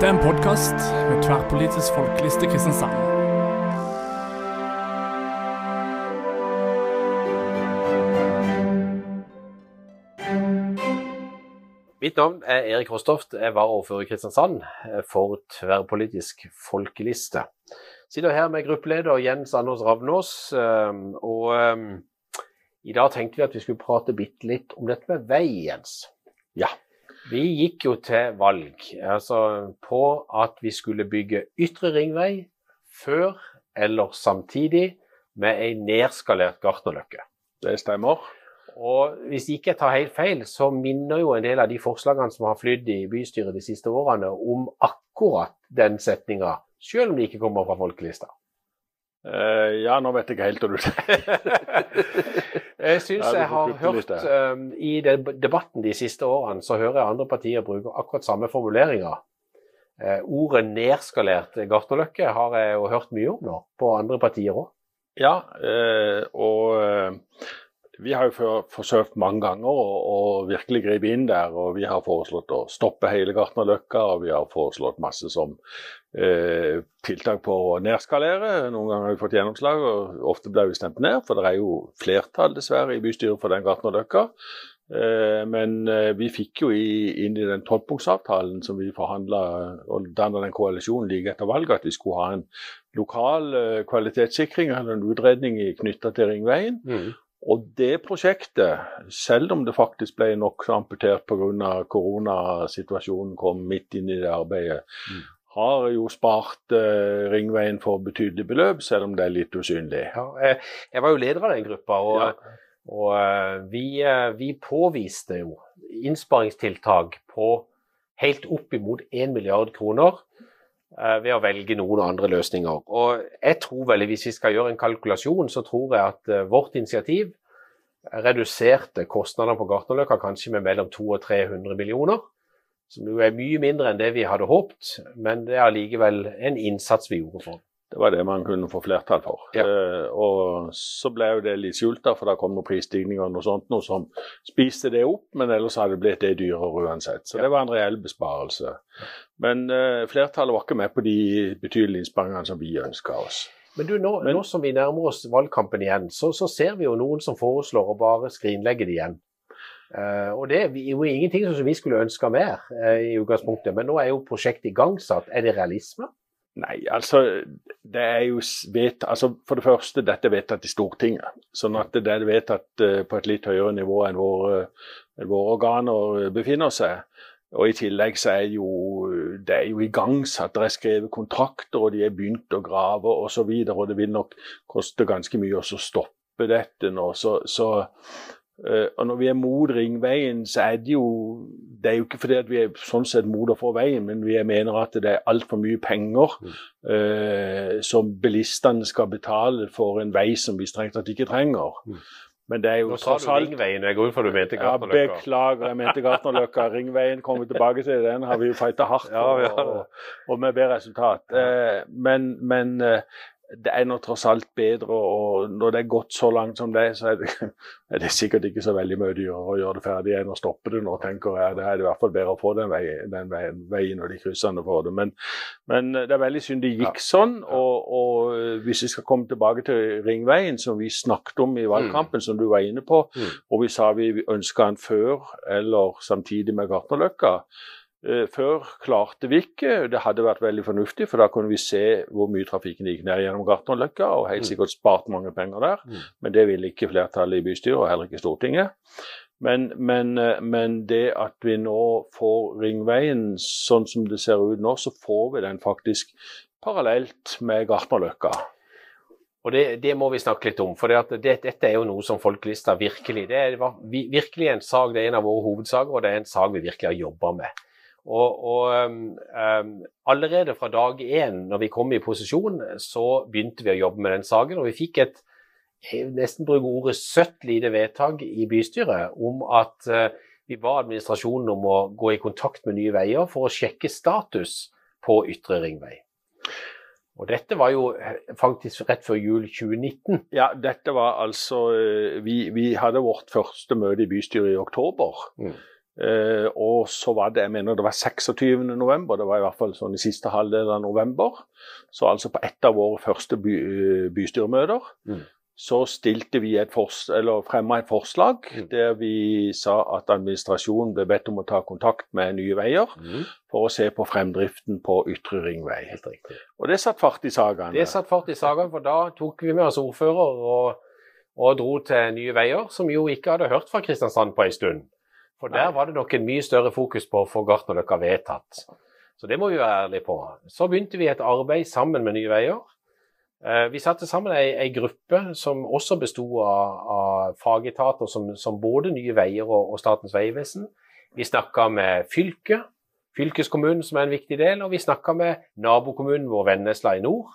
Dette er en podkast med Tverrpolitisk folkeliste Kristiansand. Mitt navn er Erik Rostoft. Jeg var ordfører i Kristiansand for Tverrpolitisk folkeliste. Sitter her med gruppeleder Jens Anders Ravnås. ehm, Og ehm, i dag tenkte vi at vi skulle prate bitte litt om dette med vei, Jens. Ja. Vi gikk jo til valg altså, på at vi skulle bygge ytre ringvei før eller samtidig med ei nedskalert gartnerløkke. Det stemmer. Og hvis ikke jeg tar helt feil, så minner jo en del av de forslagene som har flydd i bystyret de siste årene, om akkurat den setninga, selv om de ikke kommer fra folkelista. Eh, ja, nå vet jeg ikke helt hva du sier. Jeg syns jeg har hørt um, i de- debatten de siste årene, så hører jeg andre partier bruke akkurat samme formuleringer. Uh, ordet nedskalert gartnerløkke har jeg jo hørt mye om nå, på andre partier òg. Ja, uh, og vi har jo forsøkt mange ganger å, å virkelig gripe inn der. Og vi har foreslått å stoppe hele Gartnerløkka, og vi har foreslått masse som eh, tiltak på å nedskalere. Noen ganger har vi fått gjennomslag, og ofte blir vi stemt ned. For det er jo flertall, dessverre, i bystyret for den Gartnerløkka. Eh, men eh, vi fikk jo i, inn i den tolvpunktsavtalen som vi forhandla og danna den koalisjonen like etter valget, at vi skulle ha en lokal eh, kvalitetssikring eller en utredning knytta til Ringveien. Mm. Og det prosjektet, selv om det faktisk ble nokså amputert pga. koronasituasjonen kom midt inn i det arbeidet, Mm. har jo spart eh, Ringveien for betydelig beløp, selv om det er litt usynlig. Ja, jeg, jeg var jo leder av den gruppa, og, Ja. og og vi, eh, vi påviste jo innsparingstiltak på helt opp imot 1 milliard kroner eh, ved å velge noen andre løsninger. Og jeg tror vel, hvis vi skal gjøre en kalkulasjon, så tror jeg at eh, vårt initiativ reduserte kostnadene på Gartnerløkka kanskje med mellom 200 og 300 millioner. Som jo er mye mindre enn det vi hadde håpet, men det er allikevel en innsats vi gjorde for det. Det var det man kunne få flertall for. Ja. Eh, og så ble jo det litt skjult, da, for da kom noen prisstigninger og noe sånt noe som spiste det opp, men ellers hadde det blitt det dyrere uansett. Så Ja. det var en reell besparelse. Men uh, flertallet var ikke med på de betydelige innsparingene som vi ønska oss. Men du, nå, Men- nå som vi nærmer oss valgkampen igjen, så, så ser vi jo noen som foreslår å bare skrinlegge det igjen. Uh, og det er jo ingenting som vi skulle ønska mer uh, i utgangspunktet, men nå er jo prosjektet igangsatt. Er det realisme? Nei, altså det er jo vet, altså For det første, dette er vedtatt i Stortinget. Sånn at det er vedtatt uh, på et litt høyere nivå enn våre, enn våre organer befinner seg. Og I tillegg så er jo det er jo igangsatt, det er skrevet kontrakter, og de er begynt å grave osv. Og, så og det vil nok koste ganske mye å stoppe dette nå. Så, så eh, og Når vi er mot ringveien, så er det jo det er jo ikke fordi at vi er sånn sett mot å få veien, men vi mener at det er altfor mye penger eh, som bilistene skal betale for en vei som vi strengt tatt ikke trenger. Mm. Men det er jo Nå sa du alt Ringveien, jeg går ut fra du mente Gartnerløkka. ja, beklager, jeg mente Gartnerløkka. Ringveien kommer tilbake til. Den har vi jo fighta hardt Ja, for, det. og, og med bedre resultat. Eh, men men eh, det er nå tross alt bedre, og når det er gått så langt som det så er det, er det sikkert ikke så veldig mye dyrere å gjøre det ferdig enn å stoppe det nå, tenker jeg. Det er i hvert fall bedre å få den veien, den veien, veien og de kryssene for det. Men, men det er veldig synd det gikk sånn. Og, og hvis vi skal komme tilbake til Ringveien, som vi snakket om i valgkampen, som du var inne på, Mm. og vi sa vi ønska den før eller samtidig med Gartnerløkka. Eh, Før klarte vi ikke, det hadde vært veldig fornuftig, for da kunne vi se hvor mye trafikken gikk ned gjennom Gartnerløkka, og helt Mm. sikkert spart mange penger der. Mm. Men det ville ikke flertallet i bystyret, og heller ikke Stortinget. Men, men, eh, men det at vi nå får Ringveien sånn som det ser ut nå, så får vi den faktisk parallelt med Gartnerløkka. Og det, det må vi snakke litt om, for det at det, dette er jo noe som Folkelista virkelig Det er virkelig en sak, det er en av våre hovedsaker, og det er en sak vi virkelig har jobba med. Og, og um, um, Allerede fra dag én, når vi kom i posisjon, så begynte vi å jobbe med den saken. Og vi fikk et jeg nesten bruke ordet søtt lite vedtak i bystyret om at uh, vi ba administrasjonen om å gå i kontakt med Nye Veier for å sjekke status på Ytre ringvei. Og dette var jo eh, faktisk rett før jul 2019. Ja, dette var altså eh, Vi, vi hadde vårt første møte i bystyret i oktober. Mm. Eh, og så var det jeg mener det var 26. november, det var i hvert fall sånn i siste halvdel av november. Så altså på et av våre første by, bystyremøter Mm. så stilte vi et fors eller fremma et forslag Mm. der vi sa at administrasjonen ble bedt om å ta kontakt med Nye Veier Mm. for å se på fremdriften på Ytre ringvei. Og det satt fart i sagaene. Det satt fart i sagaene, for da tok vi med oss ordfører og, og dro til Nye Veier, som jo ikke hadde hørt fra Kristiansand på en stund. For der var det nok en mye større fokus på å få Gartnerløkka vedtatt. Så det må vi være ærlige på. Så begynte vi et arbeid sammen med Nye Veier. Eh, Vi satte sammen ei, ei gruppe som også besto av, av fagetater som, som både Nye Veier og, og Statens vegvesen. Vi snakka med fylket, fylkeskommunen som er en viktig del, og vi snakka med nabokommunen vår Vennesla i nord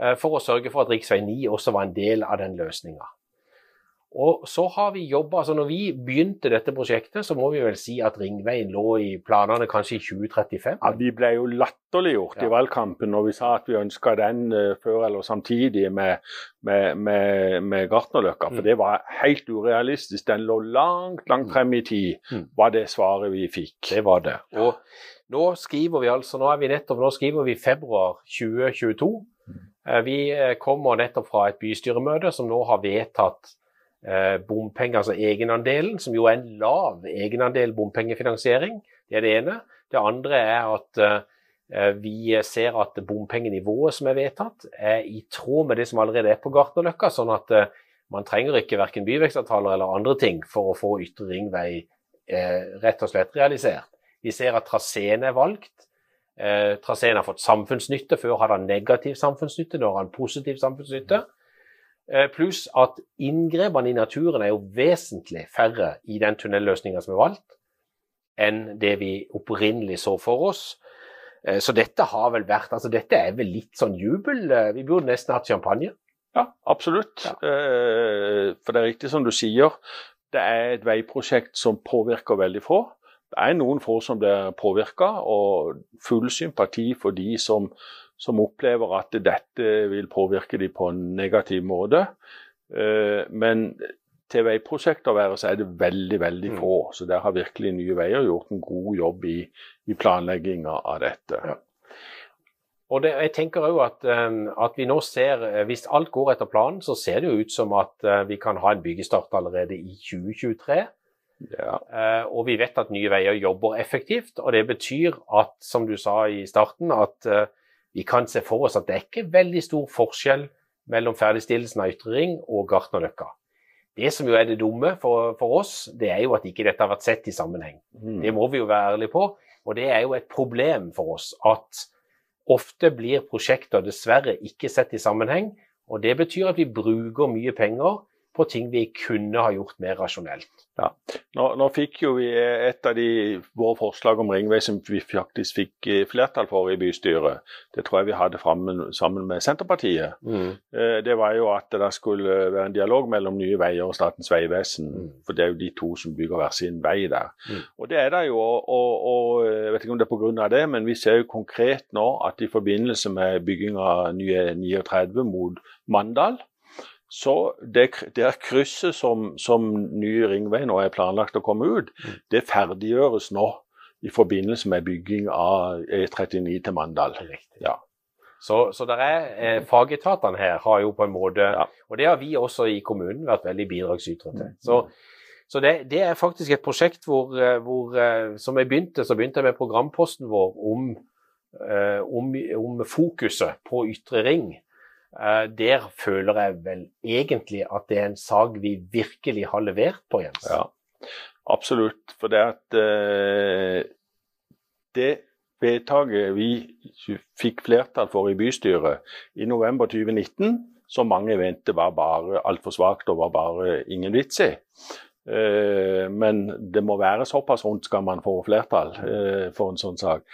eh, for å sørge for at rv. 9 også var en del av den løsninga. Og så har vi jobba, altså Når vi begynte dette prosjektet, så må vi vel si at ringveien lå i planene kanskje i 2035. Ja, Vi ble jo latterliggjort Ja. i valgkampen når vi sa at vi ønska den uh, før eller samtidig med, med, med, med Gartnerløkka. For Mm. det var helt urealistisk. Den lå langt, langt frem i tid, Mm. var det svaret vi fikk. Det var det. Og nå skriver vi altså, nå er vi nettopp, nå skriver vi februar 2022. Mm. Vi eh, kommer nettopp fra et bystyremøte som nå har vedtatt eh, bompenger, altså egenandelen, som jo er en lav egenandel bompengefinansiering. Det er det ene. Det andre er at eh, vi ser at bompengenivået som er vedtatt, er i tråd med det som allerede er på Gartnerløkka. Sånn at eh, man trenger ikke verken byvekstavtaler eller andre ting for å få Ytre ringvei eh, rett og slett realisert. Vi ser at traseen er valgt. Eh, traseen har fått samfunnsnytte. Før hadde han negativ samfunnsnytte, nå har han positiv samfunnsnytte. Eh, Pluss at inngrepene i naturen er jo vesentlig færre i den tunnelløsninga som er valgt, enn det vi opprinnelig så for oss. Eh, Så dette har vel vært altså Dette er vel litt sånn jubel. Eh, Vi burde nesten hatt champagne. Ja, absolutt. Ja. For det er riktig som du sier, det er et veiprosjekt som påvirker veldig få. Det er noen få som blir påvirka, og full sympati for de som, som opplever at dette vil påvirke dem på en negativ måte. Eh, Men til veiprosjekter være, så er det veldig, veldig Mm. få. Så der har virkelig Nye Veier gjort en god jobb i, i planlegginga av dette. Ja. Og det, jeg tenker òg at, eh, at vi nå ser, eh, Hvis alt går etter planen, så ser det jo ut som at vi kan ha en byggestart allerede i 2023. Ja. Eh, Og vi vet at Nye Veier jobber effektivt. og Det betyr at, som du sa i starten, at vi kan se for oss at det er ikke veldig stor forskjell mellom ferdigstillelsen av Ytre Ring og Gartnerløkka. Det som jo er det dumme for, for oss, det er jo at ikke dette har vært sett i sammenheng. Mm. Det må vi jo være ærlige på. Og det er jo et problem for oss at ofte blir prosjekter dessverre ikke sett i sammenheng. Og det betyr at vi bruker mye penger på ting vi kunne ha gjort mer rasjonelt. Nå, nå fikk jo vi et av de våre forslag om ringvei som vi faktisk fikk eh, flertall for i bystyret. Det tror jeg vi hadde sammen, sammen med Senterpartiet. Mm. Det var jo at det skulle være en dialog mellom Nye Veier og Statens vegvesen. Mm. For det er jo de to som bygger hver sin vei der. Mm. Og det er det jo. Og, og, og jeg vet ikke om det er pga. det, men vi ser jo konkret nå at i forbindelse med bygging av nye 39 mot Mandal, så det, det krysset som, som nye ringvei nå er planlagt å komme ut, Mm. det ferdiggjøres nå i forbindelse med bygging av E39 til Mandal. Ja. Så, så der er, eh, fagetatene her har jo på en måte Ja. Og det har vi også i kommunen vært veldig bidragsytere til. Så, så det, det er faktisk et prosjekt hvor, eh, hvor eh, Som jeg begynte, så begynte jeg med programposten vår om, eh, om, om fokuset på ytre ring. Eh, Der føler jeg vel egentlig at det er en sak vi virkelig har levert på, Jens. Ja, absolutt. For det at eh, det vedtaket vi fikk flertall for i bystyret i november 2019, som mange mente var bare altfor svakt og var bare ingen vits i. Eh, men det må være såpass rundt skal man få flertall for en sånn sak.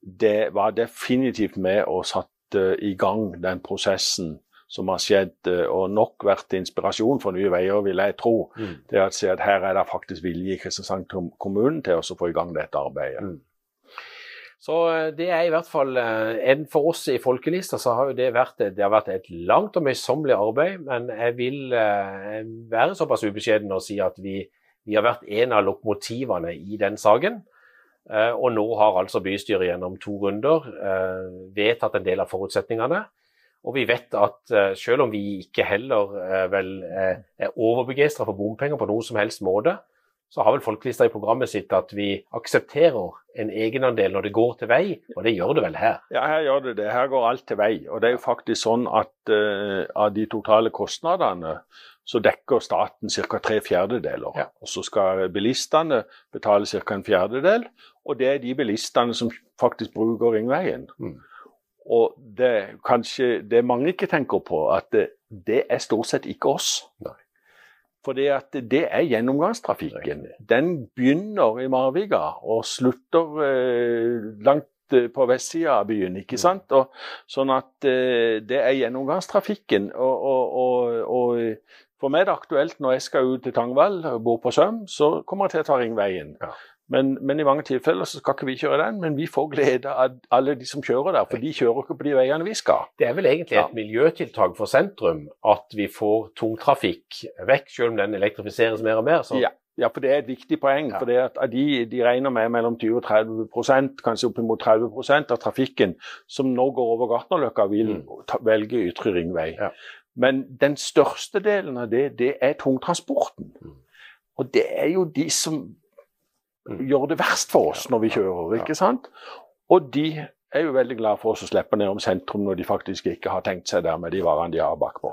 Det var definitivt med og satte i gang den prosessen som har skjedd, eh, og nok vært inspirasjon for Nye Veier, vil jeg tro Mm. det se at her er det faktisk vilje i Kristiansand kom- kommune til å få i gang dette arbeidet. Mm. Så eh, det er i hvert fall eh, en For oss i Folkelista så har det vært, det har vært et langt og møysommelig arbeid, men jeg vil være såpass ubeskjeden og si at vi, Vi har vært en av lokomotivene i den saken. Eh, og nå har altså bystyret gjennom to runder eh, vedtatt en del av forutsetningene. Og vi vet at eh, selv om vi ikke heller vel er overbegeistra for bompenger på noen som helst måte, så har vel Folkelista i programmet sitt at vi aksepterer en egenandel når det går til vei, og det gjør det vel her? Ja, her gjør det det. Her går alt til vei. Og det er jo faktisk sånn at uh, av de totale kostnadene så dekker staten ca. tre fjerdedeler. Ja. Og så skal bilistene betale ca. en fjerdedel, og det er de bilistene som faktisk bruker ringveien. Mm. Og det, kanskje, det mange ikke tenker på, at det, det er stort sett ikke oss. Nei. For det er gjennomgangstrafikken. Den begynner i Marvika og slutter eh, langt eh, på vestsida av byen. ikke mm. sant? Og, sånn at eh, det er gjennomgangstrafikken. Og, og, og, for meg er det aktuelt når jeg skal ut til Tangvall og bor på Søm, så kommer jeg til å ta ringveien. Ja. Men, men, i mange tilfeller så skal ikke vi kjøre den, men vi får glede av alle de som kjører der. For de kjører ikke på de veiene vi skal. Det er vel egentlig ja. et miljøtiltak for sentrum at vi får tungtrafikk vekk, selv om den elektrifiseres mer og mer. Så. Ja. Ja, for det er et viktig poeng. Ja. for det at de, de, regner med mellom 20 og 30% kanskje oppimot 30% av trafikken som nå går over Gartnerløkka, vil mm. ta, velge ytre ringvei. Men den største delen av det, det er tungtransporten. Mm. Og det er jo de som. Gjør det verst for oss når vi kjører, ikke sant? Og de er jo veldig glad for oss å slippe ned om sentrum når de faktisk ikke har tenkt seg der med de varene de har bakpå.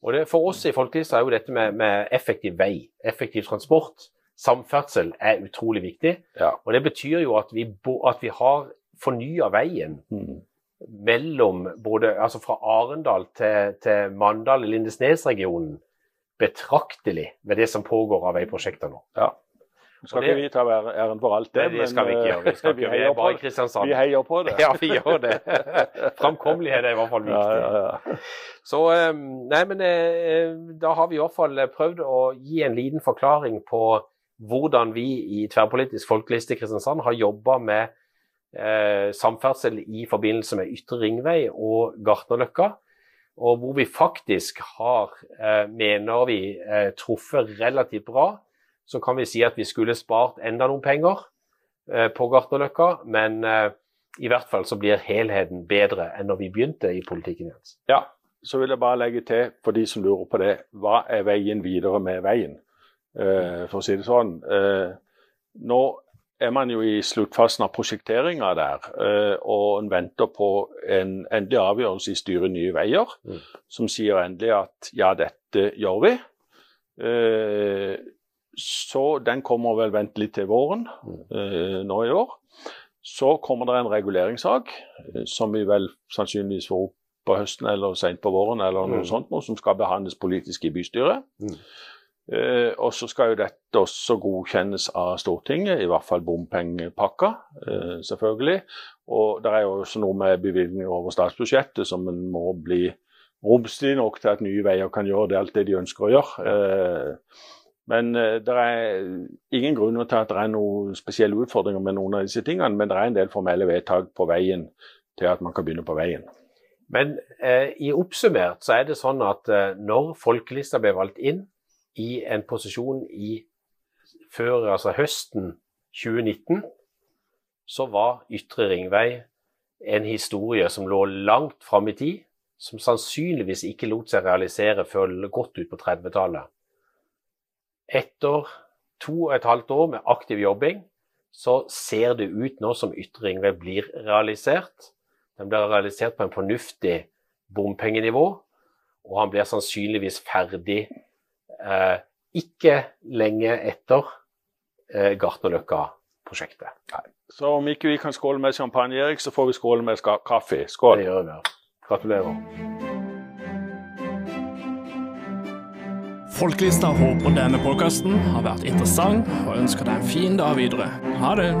Og det, For oss i Folkelista er jo dette med, med, effektiv vei, effektiv transport, samferdsel, er utrolig viktig. Ja. Og Det betyr jo at vi, at vi har fornya veien. Mm mellom både altså fra Arendal til, til Mandal i Lindesnesregionen betraktelig med det som pågår av veiprosjekter nå. Ja. Skal det, ikke vi ta æren for alt det, det skal vi ikke gjøre. Vi, skal ikke, vi er bare i Kristiansand. Vi heier på det. Ja, vi gjør det. Framkommelighet er i hvert fall viktig. Ja, ja, Så ehm, Nei, men eh, da har vi i hvert fall prøvd å gi en liten forklaring på hvordan vi i Tverrpolitisk folkeliste i Kristiansand har jobba med eh, samferdsel i forbindelse med Ytre ringvei og Gartnerløkka. Og hvor vi faktisk har, eh, mener vi, eh, truffet relativt bra. Så kan vi si at vi skulle spart enda noen penger eh, på Gartnerløkka, men eh, i hvert fall så blir helheten bedre enn når vi begynte i politikken. Jens. Ja, så vil jeg bare legge til for de som lurer på det, hva er veien videre med veien? Uh, for å si det sånn. Nå er man jo i sluttfasen av prosjekteringa der, eh, og en venter på en endelig avgjørelse i styret Nye Veier, mm. som sier endelig at ja, dette gjør vi. Eh, så den kommer vel ventelig til våren. Eh, nå i år. Så kommer det en reguleringssak, som vi vel sannsynligvis får opp på høsten eller sent på våren, eller noe mm. sånt, noe som skal behandles politisk i bystyret. Mm. Eh, og så skal jo dette også godkjennes av Stortinget, i hvert fall bompengepakka, eh, selvfølgelig. Og det er jo også noe med bevilgninger over statsbudsjettet som en må bli romslig nok til at Nye Veier kan gjøre det alt det de ønsker å gjøre. Eh, men eh, det er ingen grunn til at det er noen spesielle utfordringer med noen av disse tingene, men det er en del formelle vedtak på veien til at man kan begynne på veien. Men eh, i oppsummert så er det sånn at eh, når folkelista ble valgt inn, i en posisjon i før altså høsten 2019, så var Ytre ringvei en historie som lå langt fram i tid, som sannsynligvis ikke lot seg realisere før godt ut på 30-tallet. Etter to og et halvt år med aktiv jobbing, så ser det ut nå som Ytre ringvei blir realisert. Den blir realisert på en fornuftig bompengenivå, og han blir sannsynligvis ferdig eh, ikke lenge etter eh, Gartnerløkka-prosjektet. Så om ikke vi kan skåle med champagne, Erik, så får vi skåle med kaffe. Skål. Det gjør vi. Gratulerer. Folkelista håper denne podkasten har vært interessant, og ønsker deg en fin dag videre. Ha det!